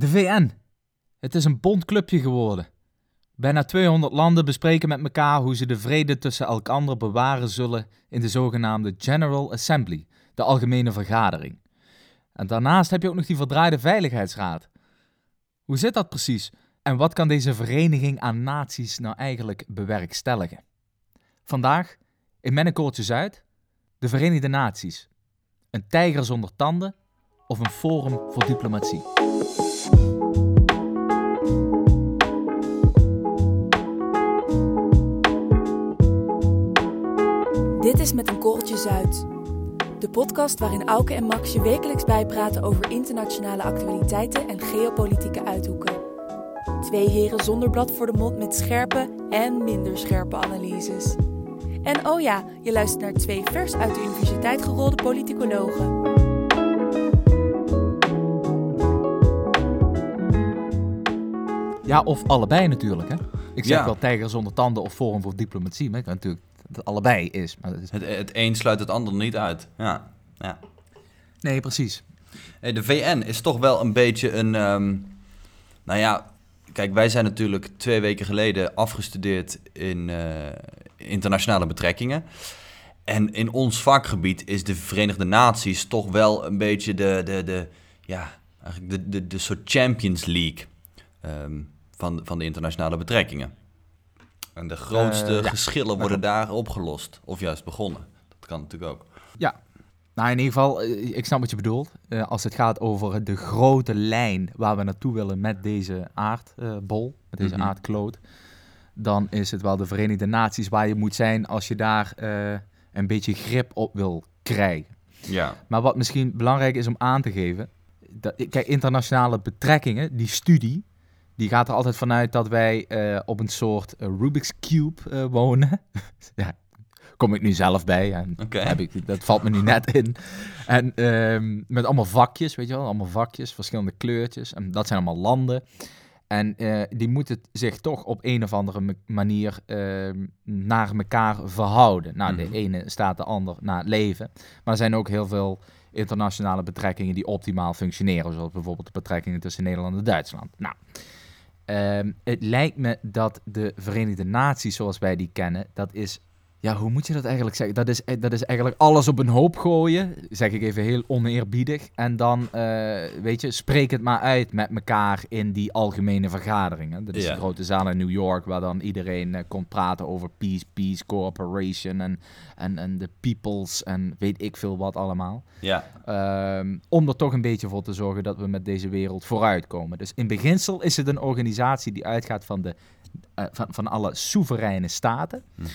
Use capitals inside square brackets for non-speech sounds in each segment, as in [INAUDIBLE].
De VN. Het is een bondclubje geworden. Bijna 200 landen bespreken met elkaar hoe ze de vrede tussen elkander bewaren zullen in de zogenaamde General Assembly, de algemene vergadering. En daarnaast heb je ook nog die verdraaide Veiligheidsraad. Hoe zit dat precies? En wat kan deze vereniging aan naties nou eigenlijk bewerkstelligen? Vandaag, in Mennekoortje Zuid, de Verenigde Naties. Een tijger zonder tanden of een forum voor diplomatie. Dit is Met een Korreltje Zuid. De podcast waarin Auke en Max je wekelijks bijpraten over internationale actualiteiten en geopolitieke uithoeken. Twee heren zonder blad voor de mond met scherpe en minder scherpe analyses. En oh ja, je luistert naar twee vers uit de universiteit gerolde politicologen. Ja, of allebei natuurlijk. Hè? Ik zeg Ja. wel tijger zonder tanden of forum voor diplomatie, maar ik natuurlijk dat het allebei is. Maar dat is... Het, het een sluit het ander niet uit. Ja, ja. Nee, precies. Hey, de VN is toch wel een beetje een. ehm, nou ja, kijk, wij zijn natuurlijk twee weken geleden afgestudeerd in eh, internationale betrekkingen. En in ons vakgebied is de Verenigde Naties toch wel een beetje de, de, de ja, eigenlijk de, de, de soort Champions League ehm, van, van de internationale betrekkingen. En de grootste Eh, ja. geschillen worden daar opgelost, of juist begonnen. Dat kan natuurlijk ook. Ja. Nou, in ieder geval, eh, ik snap wat je bedoelt. Eh, als het gaat over de grote lijn waar we naartoe willen met deze aardbol, met deze Mhm. aardkloot, dan is het wel de Verenigde Naties waar je moet zijn als je daar een beetje grip op wil krijgen. Ja. Maar wat misschien belangrijk is om aan te geven, dat, kijk, internationale betrekkingen, die studie, die gaat er altijd vanuit dat wij eh, op een soort eh, Rubik's Cube eh, wonen. [LAUGHS] ja, kom ik nu zelf bij en heb ik, dat valt me nu net in. En ehm, met allemaal vakjes, weet je wel, allemaal vakjes, verschillende kleurtjes. En dat zijn allemaal landen. En die moeten zich toch op een of andere ma- manier ehm, naar elkaar verhouden. Nou, Mhm. de ene staat de ander na het leven. Maar er zijn ook heel veel internationale betrekkingen die optimaal functioneren. Zoals bijvoorbeeld de betrekkingen tussen Nederland en Duitsland. Nou, ehm, het lijkt me dat de Verenigde Naties zoals wij die kennen, dat is... Ja, hoe moet je dat eigenlijk zeggen? Dat is, dat is eigenlijk alles op een hoop gooien, zeg ik even heel oneerbiedig. En dan, eh, weet je, spreek het maar uit met elkaar in die algemene vergaderingen. Dat is een grote zaal in New York waar dan iedereen eh, komt praten over peace, peace, cooperation en, en, en de peoples en weet ik veel wat allemaal. Ja. Ehm, om er toch een beetje voor te zorgen dat we met deze wereld vooruitkomen. Dus in beginsel is het een organisatie die uitgaat van, de, eh, van, van alle soevereine staten. Mhm.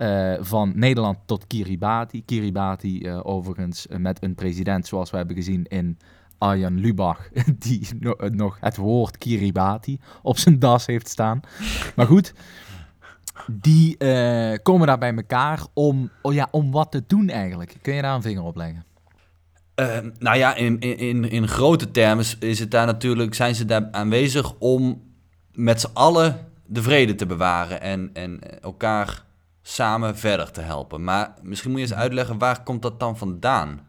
Eh, van Nederland tot Kiribati. Kiribati eh, overigens eh, met een president zoals we hebben gezien in Arjan Lubach, [LAUGHS] die no- nog het woord Kiribati op zijn das heeft staan. Maar goed, die komen daar bij elkaar om, oh ja, om wat te doen eigenlijk. Kun je daar een vinger op leggen? Eh, nou ja, in, in, in, in grote termen is het daar natuurlijk, zijn ze daar aanwezig om met z'n allen de vrede te bewaren en, en elkaar samen verder te helpen. Maar misschien moet je eens uitleggen, waar komt dat dan vandaan?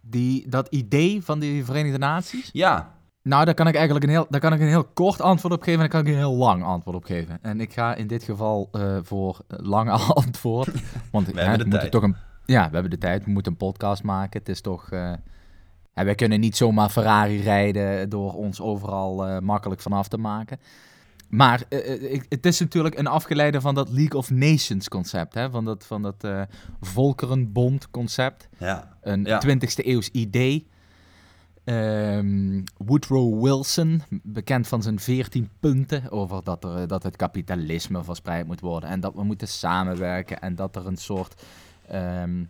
Die, dat idee van die Verenigde Naties? Ja, Nou, daar kan ik eigenlijk een heel, daar kan ik een heel kort antwoord op geven en daar kan ik een heel lang antwoord op geven. En ik ga in dit geval eh, voor een lange [LAUGHS] antwoord. Want We hè, hebben de moeten tijd. toch een, ja, we hebben de tijd. We moeten een podcast maken. Het is toch. ja, wij kunnen niet zomaar Ferrari rijden door ons overal eh, makkelijk vanaf te maken. Maar eh, eh, ik- het is natuurlijk een afgeleide van dat League of Nations concept. Hè? Van dat, van dat eh, Volkerenbond concept ja, een Ja. 20e eeuws idee. Ehm, Woodrow Wilson, bekend van zijn 14 punten over dat, er, dat het kapitalisme verspreid moet worden en dat we moeten samenwerken en dat er een soort. ehm,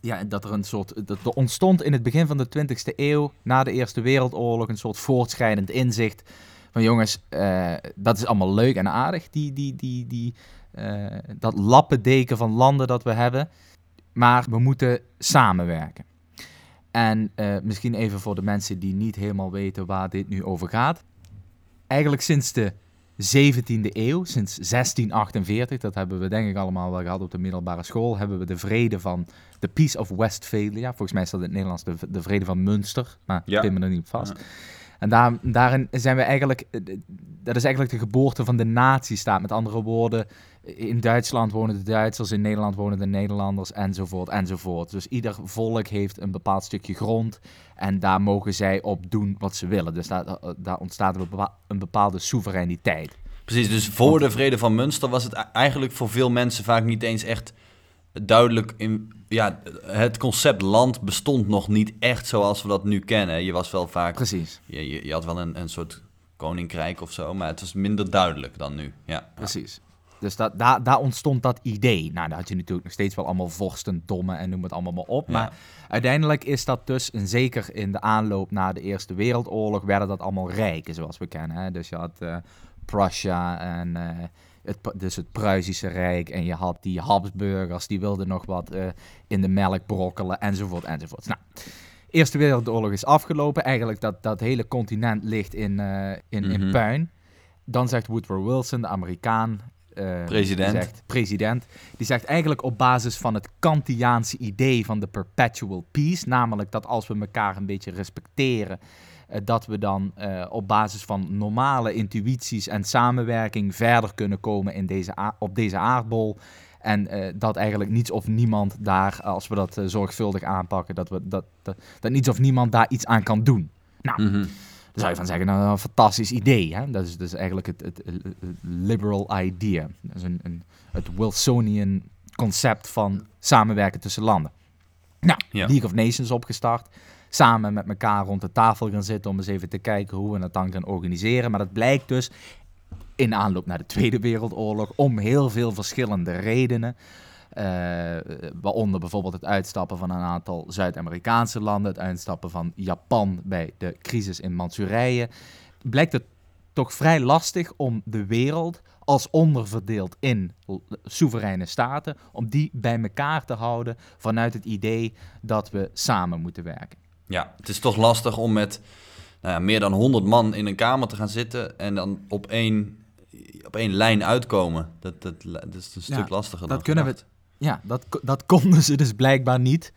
ja, dat er een soort. Dat er ontstond in het begin van de 20e eeuw, na de Eerste Wereldoorlog, een soort voortschrijdend inzicht. Van jongens, eh, dat is allemaal leuk en aardig, die, die, die, die, eh, dat lappendeken van landen dat we hebben. Maar we moeten samenwerken. En eh, misschien even voor de mensen die niet helemaal weten waar dit nu over gaat. Eigenlijk sinds de 17e eeuw, sinds 1648, dat hebben we denk ik allemaal wel gehad op de middelbare school, hebben we de vrede van de Peace of Westphalia. Volgens mij is dat in het Nederlands de, de vrede van Münster, maar Ja. pin me er niet op vast. Ja. En daar, daarin zijn we eigenlijk, eh, dat is eigenlijk de geboorte van de nazistaat. Met andere woorden, in Duitsland wonen de Duitsers, in Nederland wonen de Nederlanders, enzovoort, enzovoort. Dus ieder volk heeft een bepaald stukje grond en daar mogen zij op doen wat ze willen. Dus daar, daar ontstaat een bepaalde soevereiniteit. Precies, dus voor de vrede van Münster was het eigenlijk voor veel mensen vaak niet eens echt duidelijk in, ja, het concept land bestond nog niet echt zoals we dat nu kennen. Je was wel vaak. Precies. Je, je, je had wel een, een soort koninkrijk of zo, maar het was minder duidelijk dan nu. Ja. Precies. Dus dat, daar, daar ontstond dat idee. Nou, daar had je natuurlijk nog steeds wel allemaal vorsten, dommen en noem het allemaal maar op. Maar uiteindelijk is dat dus, en zeker in de aanloop naar de Eerste Wereldoorlog, werden dat allemaal rijken, zoals we kennen. Hè? Dus je had uh, Prussia en uh, het, dus het Pruisische Rijk. En je had die Habsburgers, die wilden nog wat uh, in de melk brokkelen, enzovoort, enzovoort. Nou, Eerste Wereldoorlog is afgelopen. Eigenlijk dat, dat hele continent ligt in, in, in mhm. puin. Dan zegt Woodrow Wilson, de Amerikaan, uh, president. Die zegt, president. Die zegt eigenlijk op basis van het Kantiaanse idee van de perpetual peace, namelijk dat als we elkaar een beetje respecteren, dat we dan uh, op basis van normale intuïties en samenwerking verder kunnen komen in deze op deze aardbol. En dat eigenlijk niets of niemand daar, als we dat zorgvuldig aanpakken, dat, we, dat, dat, dat niets of niemand daar iets aan kan doen. Nou, mm dan zou je van zeggen, nou, een fantastisch idee. Hè? Dat is dus eigenlijk het, het, liberal idea. Dat is een, een, het Wilsonian concept van samenwerken tussen landen. Nou, League of Nations opgestart. Samen met elkaar rond de tafel gaan zitten om eens even te kijken hoe we het dan gaan organiseren. Maar dat blijkt dus in aanloop naar de Tweede Wereldoorlog om heel veel verschillende redenen. Uh, waaronder bijvoorbeeld het uitstappen van een aantal Zuid-Amerikaanse landen, het uitstappen van Japan bij de crisis in Manchurije, blijkt het toch vrij lastig om de wereld als onderverdeeld in soevereine staten, om die bij elkaar te houden vanuit het idee dat we samen moeten werken. Ja, het is toch lastig om met nou ja, meer dan 100 man in een kamer te gaan zitten en dan op één, op één lijn uitkomen. Dat, dat, dat is een stuk lastiger. Dat kunnen we ja, dat, dat konden ze dus blijkbaar niet.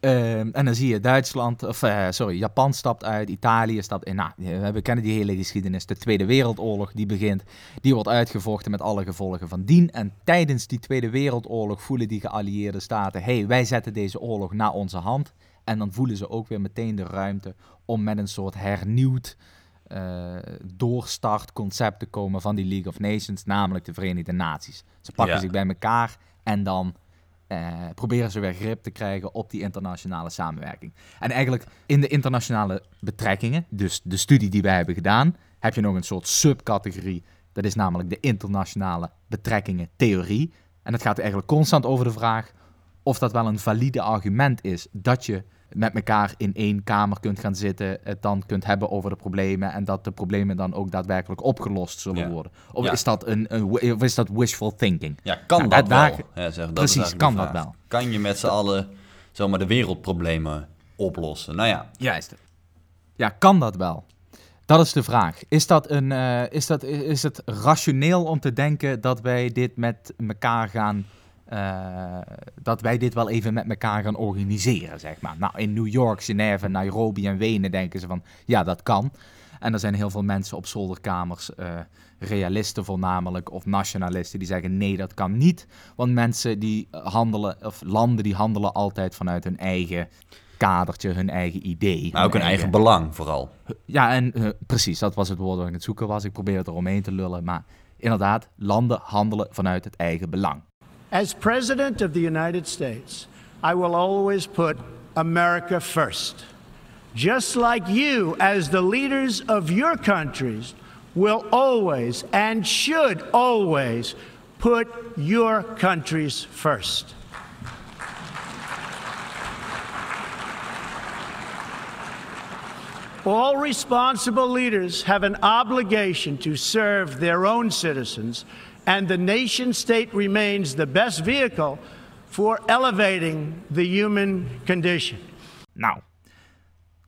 Ehm, en dan zie je Duitsland, of uh, sorry, Japan stapt uit, Italië stapt in. Nou, we kennen die hele geschiedenis. De Tweede Wereldoorlog die begint, die wordt uitgevochten met alle gevolgen van dien. En tijdens die Tweede Wereldoorlog voelen die geallieerde staten: hé, hey, wij zetten deze oorlog naar onze hand. En dan voelen ze ook weer meteen de ruimte om met een soort hernieuwd uh, doorstartconcept te komen van die League of Nations, namelijk de Verenigde Naties. Ze pakken zich bij elkaar en dan uh, proberen ze weer grip te krijgen op die internationale samenwerking. En eigenlijk in de internationale betrekkingen, dus de studie die wij hebben gedaan, heb je nog een soort subcategorie. Dat is namelijk de internationale betrekkingen theorie. En het gaat eigenlijk constant over de vraag of dat wel een valide argument is dat je met elkaar in één kamer kunt gaan zitten, het dan kunt hebben over de problemen en dat de problemen dan ook daadwerkelijk opgelost zullen worden? Of, is dat een, een, of is dat wishful thinking? Ja, kan dat wel? Ja, zeg, dat precies, kan dat wel? Kan je met z'n allen zomaar de wereldproblemen oplossen? Nou ja. Juist. Ja, kan dat wel? Dat is de vraag. Is, dat een, uh, is, dat, is het rationeel om te denken dat wij dit met elkaar gaan uh, dat wij dit wel even met elkaar gaan organiseren, zeg maar. Nou, in New York, Genève, Nairobi en Wenen denken ze van, ja, dat kan. En er zijn heel veel mensen op zolderkamers, uh, realisten voornamelijk, of nationalisten, die zeggen, nee, dat kan niet. Want mensen die handelen, of landen die handelen altijd vanuit hun eigen kadertje, hun eigen idee. Maar ook hun eigen, belang, vooral. Ja, en uh, precies, dat was het woord waar ik het zoeken was. Ik probeer het eromheen te lullen, maar inderdaad, landen handelen vanuit het eigen belang. As President of the United States, I will always put America first. Just like you, as the leaders of your countries, will always and should always put your countries first. All responsible leaders have an obligation to serve their own citizens and the nation state remains the best vehicle for elevating the human condition. Nou,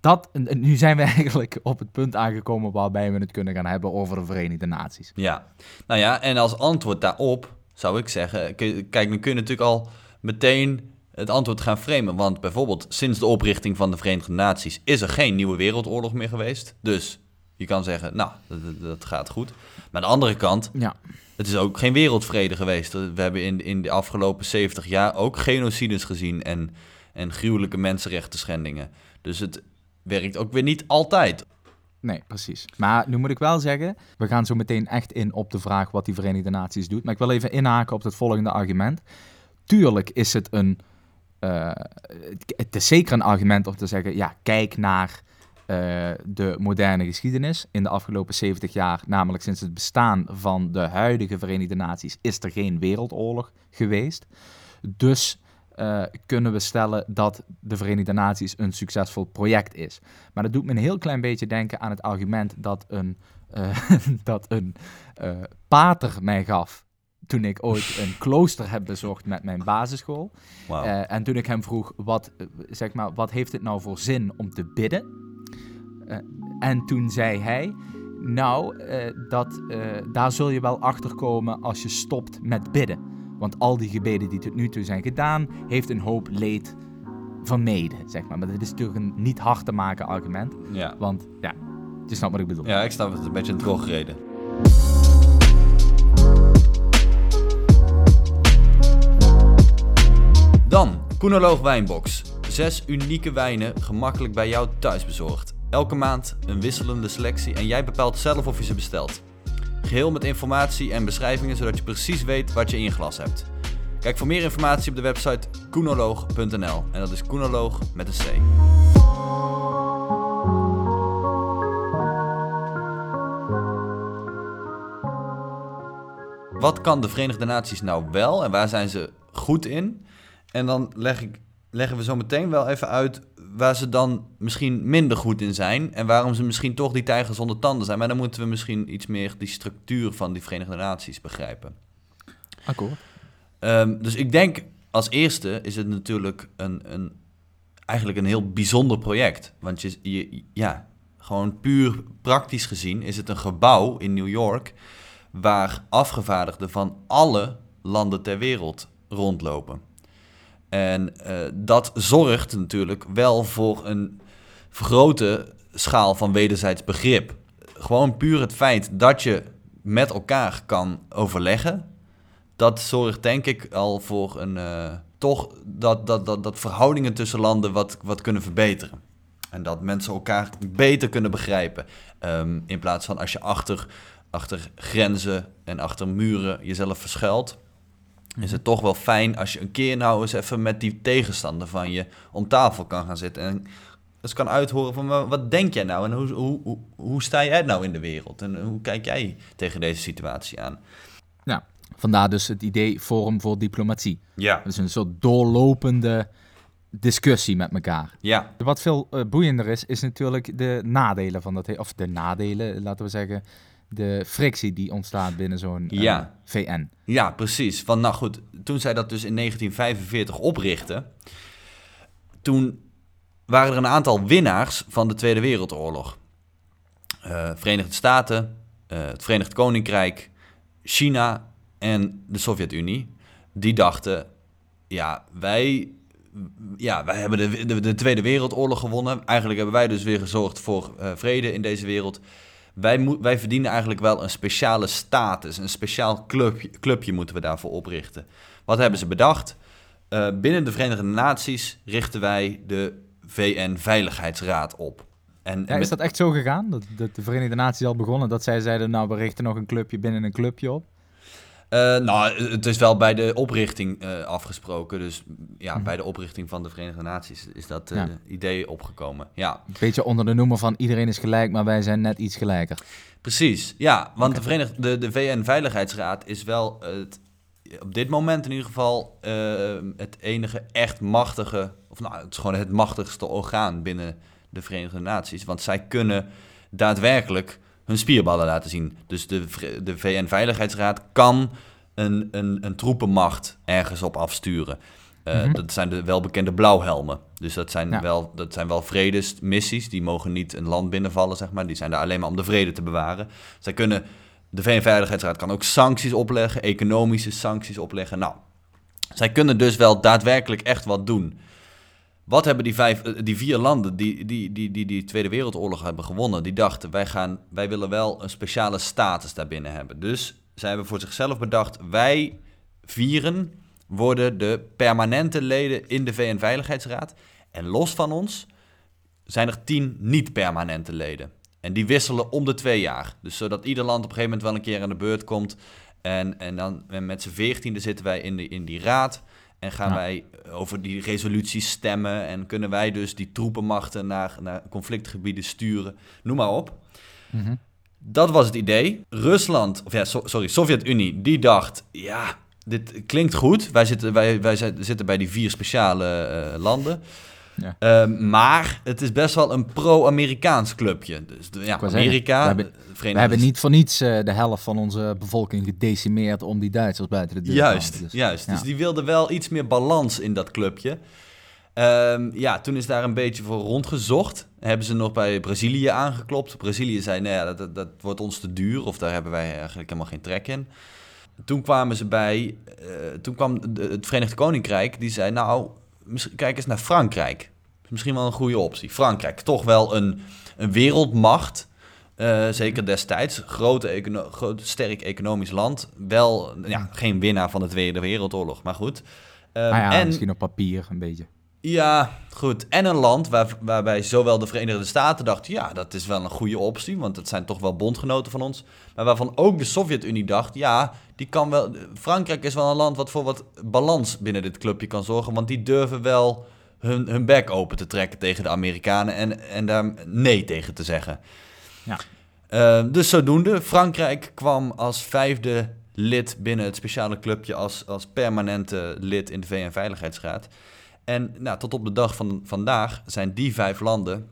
dat, nu zijn we [LAUGHS] eigenlijk op het punt aangekomen waarbij we het kunnen gaan hebben over de Verenigde Naties. Ja, nou ja, en als antwoord daarop zou ik zeggen, kijk, nu kun je natuurlijk al meteen het antwoord gaan framen. Want bijvoorbeeld sinds de oprichting van de Verenigde Naties is er geen nieuwe wereldoorlog meer geweest. Dus Je kan zeggen, nou, dat, dat- gaat goed. Maar aan de andere kant, Ja. het is ook geen wereldvrede geweest. We hebben in, in de afgelopen 70 jaar ook genocides gezien en, en gruwelijke mensenrechten schendingen. Dus het werkt ook weer niet altijd. Nee, precies. Maar nu moet ik wel zeggen, we gaan zo meteen echt in op de vraag wat die Verenigde Naties doet. Maar ik wil even inhaken op het volgende argument. Tuurlijk is het een. eh, het is zeker een argument om te zeggen: ja, kijk naar eh, de moderne geschiedenis. In de afgelopen 70 jaar, namelijk sinds het bestaan van de huidige Verenigde Naties, is er geen wereldoorlog geweest. Dus eh, kunnen we stellen dat de Verenigde Naties een succesvol project is. Maar dat doet me een heel klein beetje denken aan het argument dat een, eh, [LAUGHS] dat een pater mij gaf toen ik ooit een [LAUGHS] klooster heb bezocht met mijn basisschool. En toen ik hem vroeg, wat, zeg maar, wat heeft het nou voor zin om te bidden? Eh, en toen zei hij, nou, eh, dat, eh, daar zul je wel achter komen als je stopt met bidden. Want al die gebeden die tot nu toe zijn gedaan, heeft een hoop leed vermeden, zeg maar. Maar dat is natuurlijk een niet hard te maken argument. ja. Want, ja, je snapt wat ik bedoel. ja, ik snap het een beetje een drogreden. Dan, Koenoloog Wijnbox. Zes unieke wijnen gemakkelijk bij jou thuis bezorgd. Elke maand een wisselende selectie en jij bepaalt zelf of je ze bestelt. Geheel met informatie en beschrijvingen zodat je precies weet wat je in je glas hebt. Kijk voor meer informatie op de website koenoloog.nl en dat is koenoloog met een C. Wat kan de Verenigde Naties nou wel en waar zijn ze goed in? En dan leg ik, leggen we zo meteen wel even uit waar ze dan misschien minder goed in zijn en waarom ze misschien toch die tijger zonder tanden zijn. Maar dan moeten we misschien iets meer die structuur van die Verenigde Naties begrijpen. Akkoord. Ehm, dus ik denk als eerste is het natuurlijk een, een, eigenlijk een heel bijzonder project. Want je, je, ja, gewoon puur praktisch gezien is het een gebouw in New York waar afgevaardigden van alle landen ter wereld rondlopen. En eh, dat zorgt natuurlijk wel voor een grote schaal van wederzijds begrip. Gewoon puur het feit dat je met elkaar kan overleggen, dat zorgt denk ik al voor een eh, toch dat, dat, dat, dat verhoudingen tussen landen wat, wat kunnen verbeteren. En dat mensen elkaar beter kunnen begrijpen. Ehm, in plaats van als je achter, achter grenzen en achter muren jezelf verschuilt. Is het toch wel fijn als je een keer nou eens even met die tegenstander van je om tafel kan gaan zitten. En dus kan uithoren van "Maar wat denk jij nou en hoe, hoe, hoe, hoe sta jij nou in de wereld? En hoe kijk jij tegen deze situatie aan? Ja, vandaar dus het idee Forum voor Diplomatie. Ja. Dat is een soort doorlopende discussie met elkaar. Ja, Wat veel eh, boeiender is, is natuurlijk de nadelen van dat, of de nadelen, laten we zeggen, de frictie die ontstaat binnen zo'n eh, Ja. VN. Ja, precies. Van, nou goed, toen zij dat dus in 1945 oprichtten, toen waren er een aantal winnaars van de Tweede Wereldoorlog. Eh, Verenigde Staten, eh, het Verenigd Koninkrijk, China en de Sovjet-Unie. Die dachten, ja, wij, ja, wij hebben de, de, de Tweede Wereldoorlog gewonnen. Eigenlijk hebben wij dus weer gezorgd voor vrede in deze wereld wij, wij verdienen eigenlijk wel een speciale status, een speciaal clubje, clubje moeten we daarvoor oprichten. Wat hebben ze bedacht? Eh, binnen de Verenigde Naties richten wij de VN-veiligheidsraad op. En Ja, is dat echt zo gegaan? Dat, dat de Verenigde Naties al begonnen, dat zij zeiden, nou, we richten nog een clubje binnen een clubje op? Eh, nou, het is wel bij de oprichting eh, afgesproken. Dus ja, Mhm. bij de oprichting van de Verenigde Naties is dat eh, Ja. idee opgekomen. Ja, Een beetje onder de noemer van iedereen is gelijk, maar wij zijn net iets gelijker. Precies, ja, want de, de, de VN-veiligheidsraad is wel het, op dit moment in ieder geval het enige echt machtige, of nou, het is gewoon het machtigste orgaan binnen de Verenigde Naties. Want zij kunnen daadwerkelijk hun spierballen laten zien. Dus de, de VN-veiligheidsraad kan een, een, een troepenmacht ergens op afsturen. Eh, Mhm. Dat zijn de welbekende blauwhelmen. Dus dat zijn, Ja. wel, dat zijn wel vredesmissies. Die mogen niet een land binnenvallen, zeg maar. Die zijn daar alleen maar om de vrede te bewaren. Zij kunnen, de VN-veiligheidsraad kan ook sancties opleggen, economische sancties opleggen. Nou, zij kunnen dus wel daadwerkelijk echt wat doen. Wat hebben die, vijf, eh, die vier landen die die, die, die die Tweede Wereldoorlog hebben gewonnen? Die dachten, wij, gaan, wij willen wel een speciale status daarbinnen hebben. Dus zij hebben voor zichzelf bedacht, wij vieren worden de permanente leden in de VN-veiligheidsraad. En los van ons zijn er tien niet-permanente leden. En die wisselen om de twee jaar. Dus zodat ieder land op een gegeven moment wel een keer aan de beurt komt. En, en dan en met z'n veertiende zitten wij in, de, in die raad. En gaan wij over die resoluties stemmen. En kunnen wij dus die troepenmachten naar, naar conflictgebieden sturen. Noem maar op. Mhm. Dat was het idee. Rusland, of ja, so- sorry, Sovjet-Unie, die dacht, ja, dit klinkt goed. Wij zitten, wij, wij zitten bij die vier speciale eh, landen. Ja. Ehm, maar het is best wel een pro-Amerikaans clubje. Dus ja, zeggen, Amerika, we hebben- We niet voor niets eh, de helft van onze bevolking gedecimeerd om die Duitsers buiten de deur te Juist. Dus, juist. ja. Dus die wilden wel iets meer balans in dat clubje. Ehm, ja, toen is daar een beetje voor rondgezocht. Hebben ze nog bij Brazilië aangeklopt. Brazilië zei, nou ja, dat, dat, wordt ons te duur. Of daar hebben wij eigenlijk helemaal geen trek in. Toen kwamen ze bij... eh, toen kwam het Verenigd Koninkrijk. Die zei, nou, kijk eens naar Frankrijk. Misschien wel een goede optie. Frankrijk, toch wel een, een wereldmacht... Eh, zeker destijds. Grote econo groot, sterk economisch land. Wel ja, geen winnaar van de Tweede Wereldoorlog, maar goed. Ehm, ja, en, misschien op papier een beetje. Ja, goed. En een land waar, waarbij zowel de Verenigde Staten dachten... ja, dat is wel een goede optie, want het zijn toch wel bondgenoten van ons. Maar waarvan ook de Sovjet-Unie dacht... ja, die kan wel, Frankrijk is wel een land wat voor wat balans binnen dit clubje kan zorgen... want die durven wel hun, hun bek open te trekken tegen de Amerikanen... en, en daar nee tegen te zeggen. Ja. Eh, dus zodoende, Frankrijk kwam als vijfde lid binnen het speciale clubje als, als permanente lid in de VN-veiligheidsraad. En nou, tot op de dag van vandaag zijn die vijf landen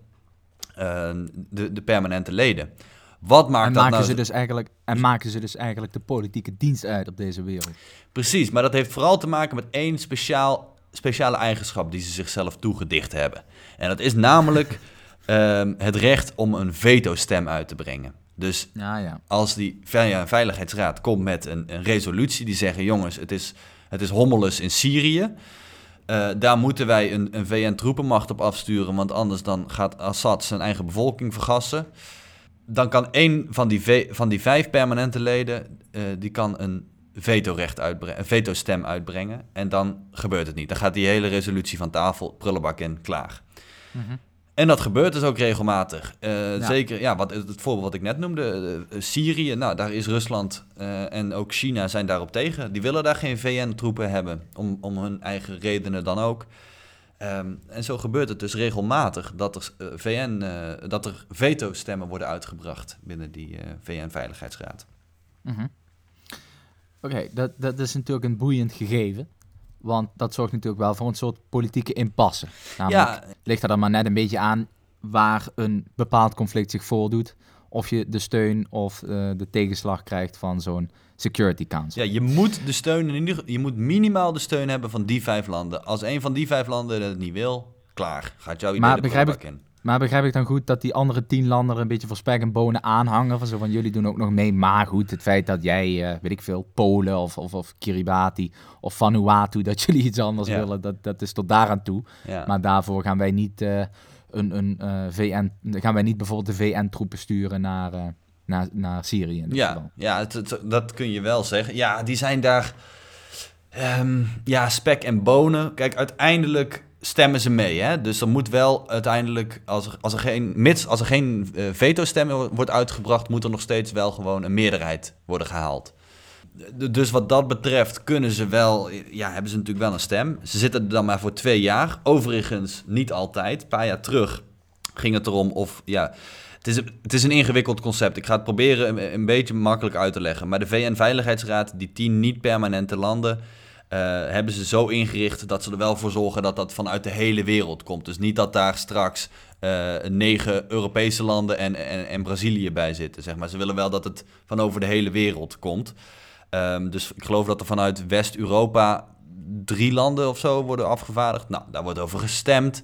eh, de, de permanente leden. Wat maakt En dat maken, nou... ze dus eigenlijk, en maken ze dus eigenlijk de politieke dienst uit op deze wereld. Precies, maar dat heeft vooral te maken met één speciaal, speciale eigenschap die ze zichzelf toegedicht hebben. En dat is namelijk [LAUGHS] ehm, het recht om een veto-stem uit te brengen. Dus Ja, ja. als die Veiligheidsraad komt met een, een resolutie die zeggen: jongens, het is, het is hommeles in Syrië. Eh, daar moeten wij een, een VN-troepenmacht op afsturen, want anders dan gaat Assad zijn eigen bevolking vergassen. Dan kan één van die, van die vijf permanente leden, eh, die kan een vetorecht uitbrengen, een veto-stem uitbrengen. En dan gebeurt het niet. Dan gaat die hele resolutie van tafel, prullenbak in, klaar. Mhm. En dat gebeurt dus ook regelmatig. Eh, Ja. Zeker, ja, wat, het voorbeeld wat ik net noemde, eh, Syrië, nou, daar is Rusland eh, en ook China zijn daarop tegen. Die willen daar geen VN-troepen hebben, om, om hun eigen redenen dan ook. Ehm, en zo gebeurt het dus regelmatig dat er, eh, VN, eh, dat er veto-stemmen worden uitgebracht binnen die eh, VN-veiligheidsraad. Mhm. Oké, dat, dat is natuurlijk een boeiend gegeven. Want dat zorgt natuurlijk wel voor een soort politieke impasse. Namelijk, Ja, ligt er dan maar net een beetje aan waar een bepaald conflict zich voordoet. Of je de steun of eh, de tegenslag krijgt van zo'n Security Council. Ja, je moet de steun in ieder, je moet minimaal de steun hebben van die vijf landen. Als een van die vijf landen het niet wil, klaar. Gaat jouw idee Maar de begrijp in. Maar begrijp ik dan goed dat die andere tien landen er een beetje voor spek en bonen aanhangen? Van zo van jullie doen ook nog mee. Maar goed, het feit dat jij, eh, weet ik veel, Polen of, of, of Kiribati of Vanuatu, dat [LAUGHS] jullie iets anders Ja. willen, dat, dat is tot daaraan toe. Ja. Maar daarvoor gaan wij niet eh, een, een eh, VN, gaan wij niet bijvoorbeeld de VN-troepen sturen naar, naar, naar Syrië. Ja, geval. ja het, het- dat kun je wel zeggen. Ja, die zijn daar. ehm, ja, spek en bonen. Kijk, uiteindelijk stemmen ze mee. Hè? Dus er moet wel uiteindelijk, als er, als er geen, mits als er geen eh, veto-stem wordt uitgebracht, moet er nog steeds wel gewoon een meerderheid worden gehaald. Dus wat dat betreft kunnen ze wel, ja, hebben ze natuurlijk wel een stem. Ze zitten er dan maar voor twee jaar. Overigens niet altijd. Een paar jaar terug ging het erom of, ja, het is, het is een ingewikkeld concept. Ik ga het proberen een, beetje makkelijk uit te leggen. Maar de VN-veiligheidsraad, die tien niet-permanente landen, eh, hebben ze zo ingericht dat ze er wel voor zorgen dat dat vanuit de hele wereld komt. Dus niet dat daar straks eh, negen Europese landen en, en, en Brazilië bij zitten. Zeg maar. Ze willen wel dat het van over de hele wereld komt. Ehm, dus ik geloof dat er vanuit West-Europa drie landen of zo worden afgevaardigd. Nou, daar wordt over gestemd.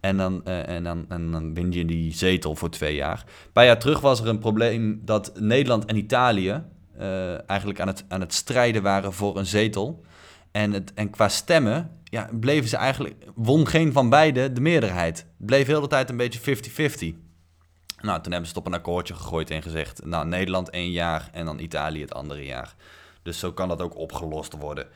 En dan, eh, en, dan, en dan win je die zetel voor twee jaar. Een paar jaar terug was er een probleem dat Nederland en Italië eh, eigenlijk aan het, aan het strijden waren voor een zetel. En, het, en qua stemmen ja, bleven ze eigenlijk, won geen van beide de meerderheid. Het bleef heel de tijd een beetje 50-50. Nou, toen hebben ze het op een akkoordje gegooid en gezegd, nou, Nederland één jaar en dan Italië het andere jaar. Dus zo kan dat ook opgelost worden.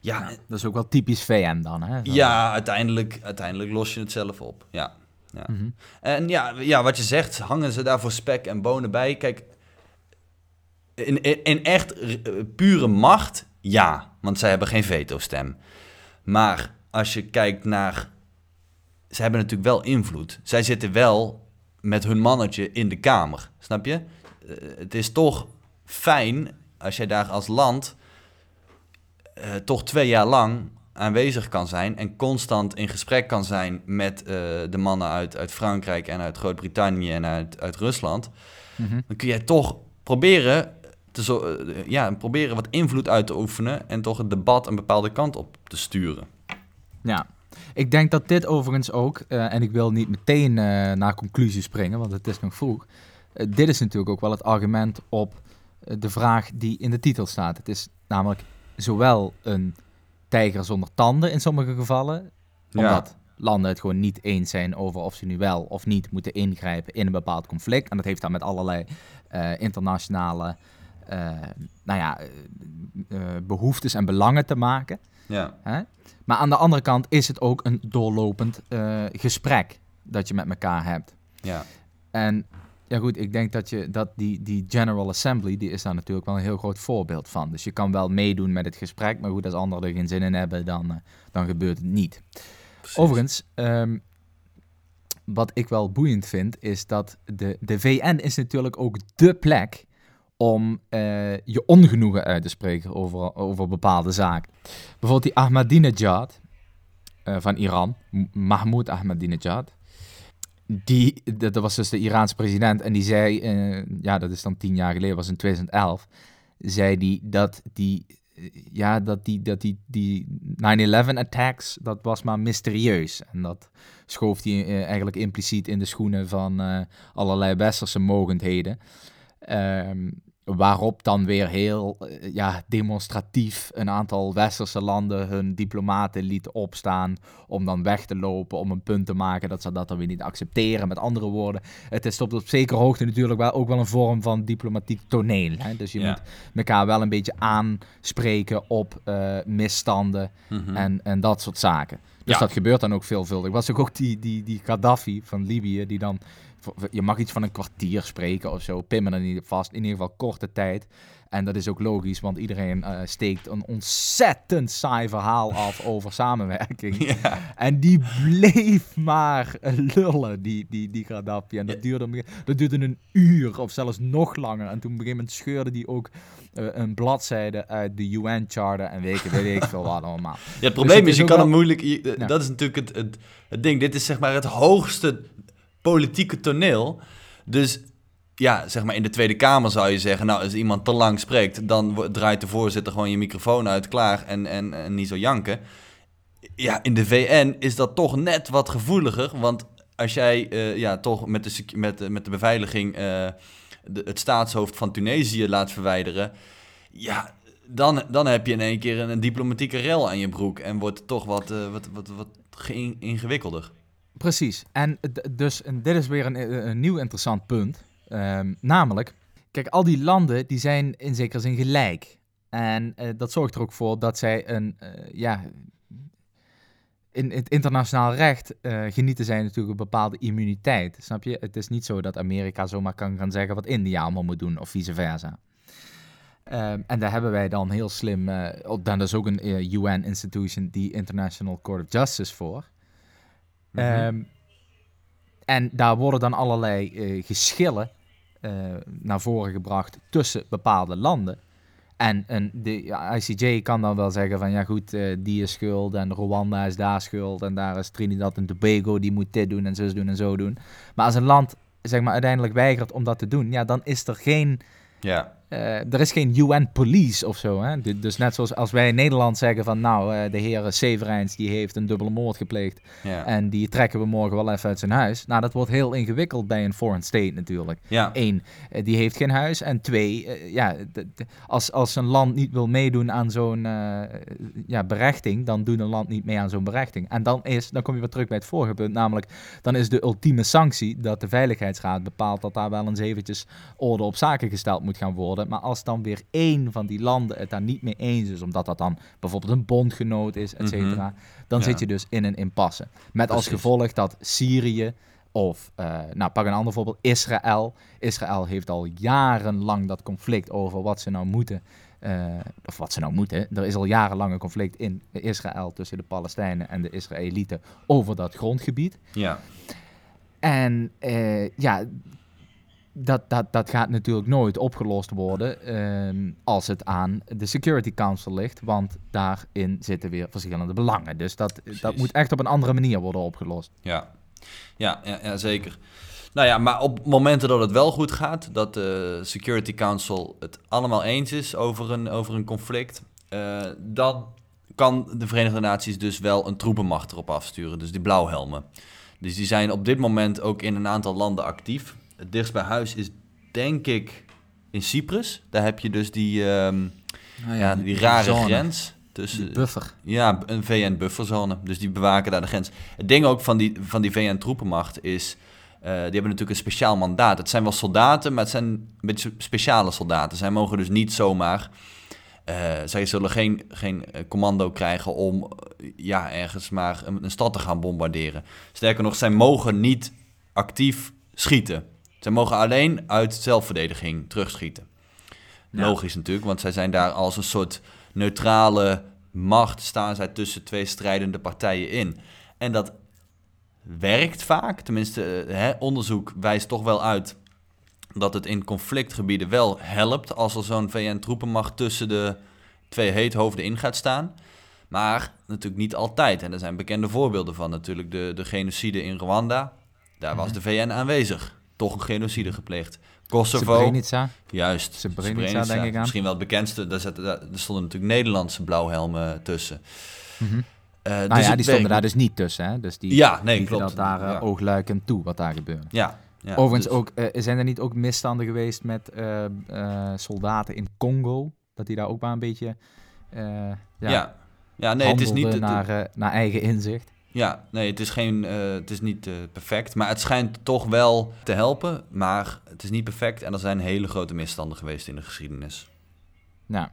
Ja, Dat is ook wel typisch VN dan, hè? Zo. ja uiteindelijk, uiteindelijk los je het zelf op. Ja. ja. Mhm. En ja, ja, wat je zegt, hangen ze daar voor spek en bonen bij? Kijk, in, in, in echt eh, pure macht, ja. Want zij hebben geen veto-stem. Maar als je kijkt naar... Ze hebben natuurlijk wel invloed. Zij zitten wel met hun mannetje in de Kamer. Snap je? Eh, het is toch fijn als jij daar als land... eh, toch twee jaar lang aanwezig kan zijn... en constant in gesprek kan zijn met eh, de mannen uit, uit Frankrijk... en uit Groot-Brittannië en uit, uit Rusland... Mhm. dan kun jij toch proberen, te zo, eh, ja, proberen wat invloed uit te oefenen... en toch het debat een bepaalde kant op te sturen. Ja, ik denk dat dit overigens ook, eh, en ik wil niet meteen eh, naar conclusies springen, want het is nog vroeg. Dit is natuurlijk ook wel het argument op de vraag die in de titel staat. Het is namelijk zowel een tijger zonder tanden in sommige gevallen, omdat landen het gewoon niet eens zijn over of ze nu wel of niet moeten ingrijpen in een bepaald conflict. En dat heeft dan met allerlei internationale nou ja, eh, eh, behoeftes en belangen te maken. Ja, Hè? Maar aan de andere kant is het ook een doorlopend eh, gesprek dat je met elkaar hebt. ja. En ja goed, ik denk dat, je, dat die, die General Assembly, die is daar natuurlijk wel een heel groot voorbeeld van. Dus je kan wel meedoen met het gesprek, maar goed, als anderen er geen zin in hebben, dan, eh, dan gebeurt het niet. precies. Overigens, ehm, wat ik wel boeiend vind, is dat de, de VN is natuurlijk ook dé plek om eh, je ongenoegen uit te spreken over, over bepaalde zaken. Bijvoorbeeld die Ahmadinejad eh, van Iran, Mahmoud Ahmadinejad. Die, dat was dus de Iraanse president en die zei, eh, ja dat is dan tien jaar geleden, was in 2011, zei die dat die, ja dat die, dat die, die 9-11 attacks, dat was maar mysterieus. En dat schoof hij eigenlijk impliciet in de schoenen van allerlei westerse mogendheden. Ehm, waarop dan weer heel eh, ja, demonstratief een aantal westerse landen hun diplomaten lieten opstaan om dan weg te lopen, om een punt te maken dat ze dat dan weer niet accepteren. Met andere woorden, het is tot op zekere hoogte natuurlijk wel, ook wel een vorm van diplomatiek toneel. Hè? Dus je Ja. moet elkaar wel een beetje aanspreken op eh, misstanden Mhm. en, en dat soort zaken. Dus Ja. dat gebeurt dan ook veelvuldig. Was ook, ook die, die, die Gaddafi van Libië, die dan... Je mag iets van een kwartier spreken of zo. Pin me er niet vast. In ieder geval korte tijd. En dat is ook logisch, want iedereen eh, steekt een ontzettend saai verhaal af [LAUGHS] over samenwerking. En die bleef maar lullen, die, die, die Gaddafi. En dat, duurde, dat duurde een uur of zelfs nog langer. En toen op een gegeven moment scheurde die ook eh, een bladzijde uit de UN-charter en weet, weet ik veel wat allemaal. Ja, het probleem het is, is je kan wel- het moeilijk... je- Ja. Dat is natuurlijk het, het, het ding. Dit is zeg maar het hoogste politieke toneel. Dus ja, zeg maar in de Tweede Kamer zou je zeggen... nou, als iemand te lang spreekt... dan draait de voorzitter gewoon je microfoon uit, klaar... en, en, niet zo janken. Ja, in de VN is dat toch net wat gevoeliger... want als jij eh, ja, toch met de, met, de- met de beveiliging... eh, de, het staatshoofd van Tunesië laat verwijderen... ja, dan, dan heb je in één keer een, diplomatieke rel aan je broek... en wordt het toch wat, eh, wat, wat, wat ingewikkelder. Precies. En dus en dit is weer een, een nieuw interessant punt. Ehm, namelijk, kijk, al die landen die zijn in zekere zin gelijk. En eh, dat zorgt er ook voor dat zij een, eh, ja, in het internationaal recht eh, genieten zij natuurlijk een bepaalde immuniteit. Snap je? Het is niet zo dat Amerika zomaar kan gaan zeggen wat India allemaal moet doen, of vice versa. Ehm, en daar hebben wij dan heel slim, eh, ook- dan is ook een eh, UN-institution, die International Court of Justice voor. Mhm. Ehm, en daar worden dan allerlei eh, geschillen eh, naar voren gebracht tussen bepaalde landen. En, en de ICJ kan dan wel zeggen van ja goed, eh, die is schuld en Rwanda is daar schuld en daar is Trinidad en Tobago, die moet dit doen en zo doen en zo doen. Maar als een land zeg maar uiteindelijk weigert om dat te doen, ja dan is er geen Ja, er is geen UN-police of zo. Hè? Dus net zoals als wij in Nederland zeggen van... nou, de heer Severijns die heeft een dubbele moord gepleegd... Ja. en die trekken we morgen wel even uit zijn huis. Nou, dat wordt heel ingewikkeld bij een foreign state natuurlijk. Ja. Eén, die heeft geen huis. En twee, ja, als, als een land niet wil meedoen aan zo'n ja, berechting... dan doet een land niet mee aan zo'n berechting. En dan, is, dan kom je weer terug bij het vorige punt, namelijk... dan is de ultieme sanctie dat de Veiligheidsraad bepaalt... dat daar wel eens eventjes orde op zaken gesteld moet gaan worden. Maar als dan weer één van die landen het daar niet mee eens is, omdat dat dan bijvoorbeeld een bondgenoot is, et cetera, Mhm. dan Ja. zit je dus in een impasse. Met als gevolg dat Syrië of, eh, nou pak een ander voorbeeld, Israël. Israël heeft al jarenlang dat conflict over wat ze nou moeten. eh, of wat ze nou moeten. Er is al jarenlang een conflict in Israël tussen de Palestijnen en de Israëlieten over dat grondgebied. Ja. En eh, ja, dat, dat, dat gaat natuurlijk nooit opgelost worden ehm, als het aan de Security Council ligt, want daarin zitten weer verschillende belangen. Dus dat, dat moet echt op een andere manier worden opgelost. Ja. Ja, ja, ja, zeker. Nou ja, maar op momenten dat het wel goed gaat, dat de Security Council het allemaal eens is over een, over een conflict, eh, dan kan de Verenigde Naties dus wel een troepenmacht erop afsturen, dus die blauwhelmen. Dus die zijn op dit moment ook in een aantal landen actief. Het dichtst bij huis is denk ik in Cyprus. Daar heb je dus die, ehm, ja, die rare zone, grens die tussen... buffer. Ja, een VN-bufferzone. Dus die bewaken daar de grens. Het ding ook van die, van die VN-troepenmacht is... eh, die hebben natuurlijk een speciaal mandaat. Het zijn wel soldaten, maar het zijn een beetje speciale soldaten. Zij mogen dus niet zomaar... eh, zij zullen geen, geen eh, commando krijgen om ja, ergens maar een, een stad te gaan bombarderen. Sterker nog, zij mogen niet actief schieten. Zij mogen alleen uit zelfverdediging terugschieten. Ja. Logisch natuurlijk, want zij zijn daar als een soort neutrale macht staan zij tussen twee strijdende partijen in. En dat werkt vaak, tenminste eh, hè, onderzoek wijst toch wel uit dat het in conflictgebieden wel helpt als er zo'n VN-troepenmacht tussen de twee heethoofden in gaat staan. Maar natuurlijk niet altijd. En er zijn bekende voorbeelden van. Natuurlijk de, de genocide in Rwanda. Daar was de VN aanwezig. Toch een genocide gepleegd. Kosovo. Srebrenica. Juist. Srebrenica, denk ik aan. Misschien wel het bekendste. Daar, zaten, daar, er stonden natuurlijk Nederlandse blauwhelmen tussen. Nou dus ja, die stonden daar dus niet tussen. Hè? Dus die Ja, nee, klopt. dat daar Ja. oogluikend toe, wat daar gebeurde. Ja. ja Overigens dus- ook, eh, zijn er niet ook misstanden geweest met soldaten in Congo? Dat die daar ook maar een beetje ja, Ja. ja. nee, het is niet... naar eigen inzicht. Ja, nee, het is, geen, eh, het is niet eh, perfect. Maar het schijnt toch wel te helpen. Maar het is niet perfect. En er zijn hele grote misstanden geweest in de geschiedenis. Nou,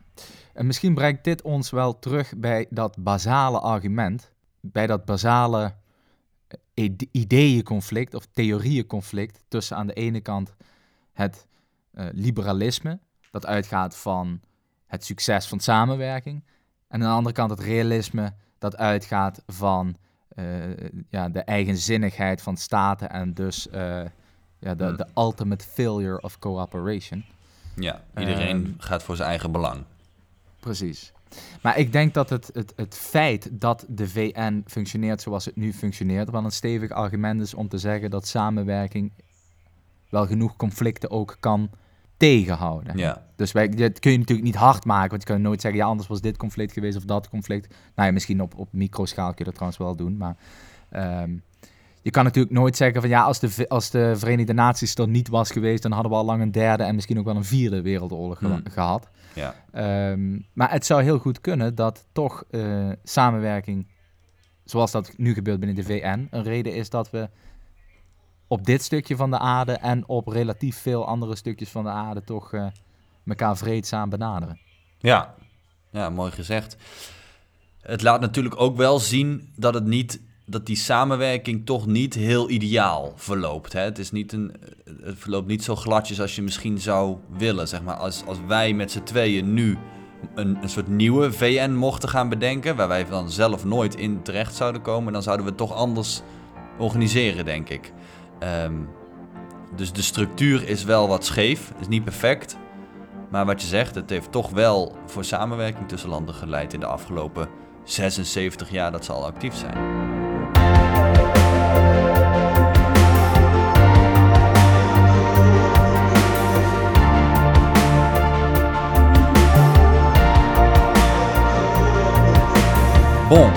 en misschien brengt dit ons wel terug bij dat basale argument, bij dat basale eh, ide- ideeënconflict of theorieënconflict tussen aan de ene kant het liberalisme, dat uitgaat van het succes van samenwerking, en aan de andere kant het realisme, dat uitgaat van ja, de eigenzinnigheid van staten en dus eh, ja, de, Hmm. de ultimate failure of cooperation. Ja, iedereen Ehm, gaat voor zijn eigen belang. Precies. Maar ik denk dat het, het, het feit dat de VN functioneert zoals het nu functioneert, wel een stevig argument is om te zeggen dat samenwerking wel genoeg conflicten ook kan tegenhouden. Ja, Dus wij, dit kun je natuurlijk niet hard maken, want je kan nooit zeggen, ja, anders was dit conflict geweest of dat conflict. Nou ja, misschien op, op microschaal kun je dat trouwens wel doen, maar ehm, je kan natuurlijk nooit zeggen van, ja, als de, als de Verenigde Naties er niet was geweest, dan hadden we al lang een derde en misschien ook wel een vierde wereldoorlog Hmm. gehad. ja. Ehm, maar het zou heel goed kunnen dat toch eh, samenwerking, zoals dat nu gebeurt binnen de VN, een reden is dat we op dit stukje van de aarde en op relatief veel andere stukjes van de aarde toch eh elkaar vreedzaam benaderen. Ja. ja, mooi gezegd. Het laat natuurlijk ook wel zien dat het niet dat die samenwerking toch niet heel ideaal verloopt. Hè? Het, is niet een, het verloopt niet zo gladjes als je misschien zou willen. Zeg maar. als, als wij met z'n tweeën nu een, een soort nieuwe VN mochten gaan bedenken, waar wij dan zelf nooit in terecht zouden komen, dan zouden we het toch anders organiseren, denk ik. Ehm, dus de structuur is wel wat scheef, is niet perfect. Maar wat je zegt, het heeft toch wel voor samenwerking tussen landen geleid in de afgelopen 76 jaar dat ze al actief zijn. Bon,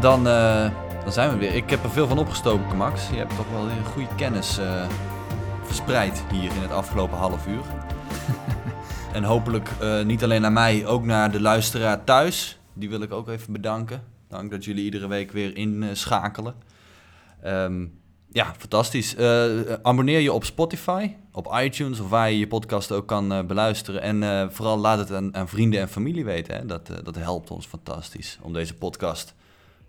dan. Eh, zijn we weer. Ik heb er veel van opgestoken, Max. Je hebt toch wel een goede kennis eh, verspreid hier in het afgelopen half uur. [LAUGHS] en hopelijk eh, niet alleen naar mij, ook naar de luisteraar thuis. Die wil ik ook even bedanken. Dank dat jullie iedere week weer inschakelen. Ehm ja, fantastisch. Eh, abonneer je op Spotify, op iTunes of waar je je podcast ook kan beluisteren. En vooral laat het aan, aan vrienden en familie weten. Hè. Dat, dat helpt ons fantastisch om deze podcast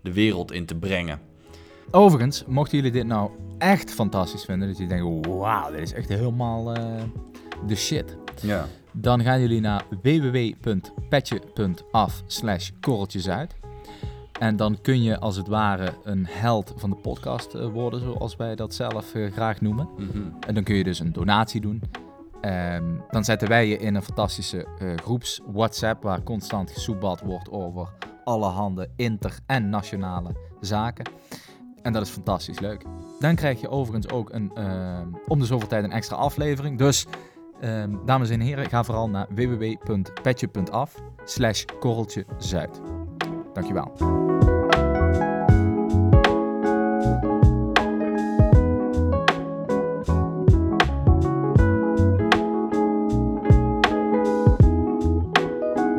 de wereld in te brengen. Overigens, mochten jullie dit nou echt fantastisch vinden, dat jullie denken, wauw, dit is echt helemaal de shit. Ja. Dan gaan jullie naar www.petje.af slash korreltjesuit. En dan kun je als het ware een held van de podcast eh, worden, zoals wij dat zelf eh, graag noemen. Mhm. En dan kun je dus een donatie doen. Ehm, dan zetten wij je in een fantastische eh, groeps WhatsApp waar constant gesoebad wordt over allerhande inter- en nationale zaken. En dat is fantastisch leuk. Dan krijg je overigens ook een, ehm, om de zoveel tijd een extra aflevering. Dus ehm, dames en heren, ga vooral naar www.petje.af slash korreltje zuid. Dankjewel.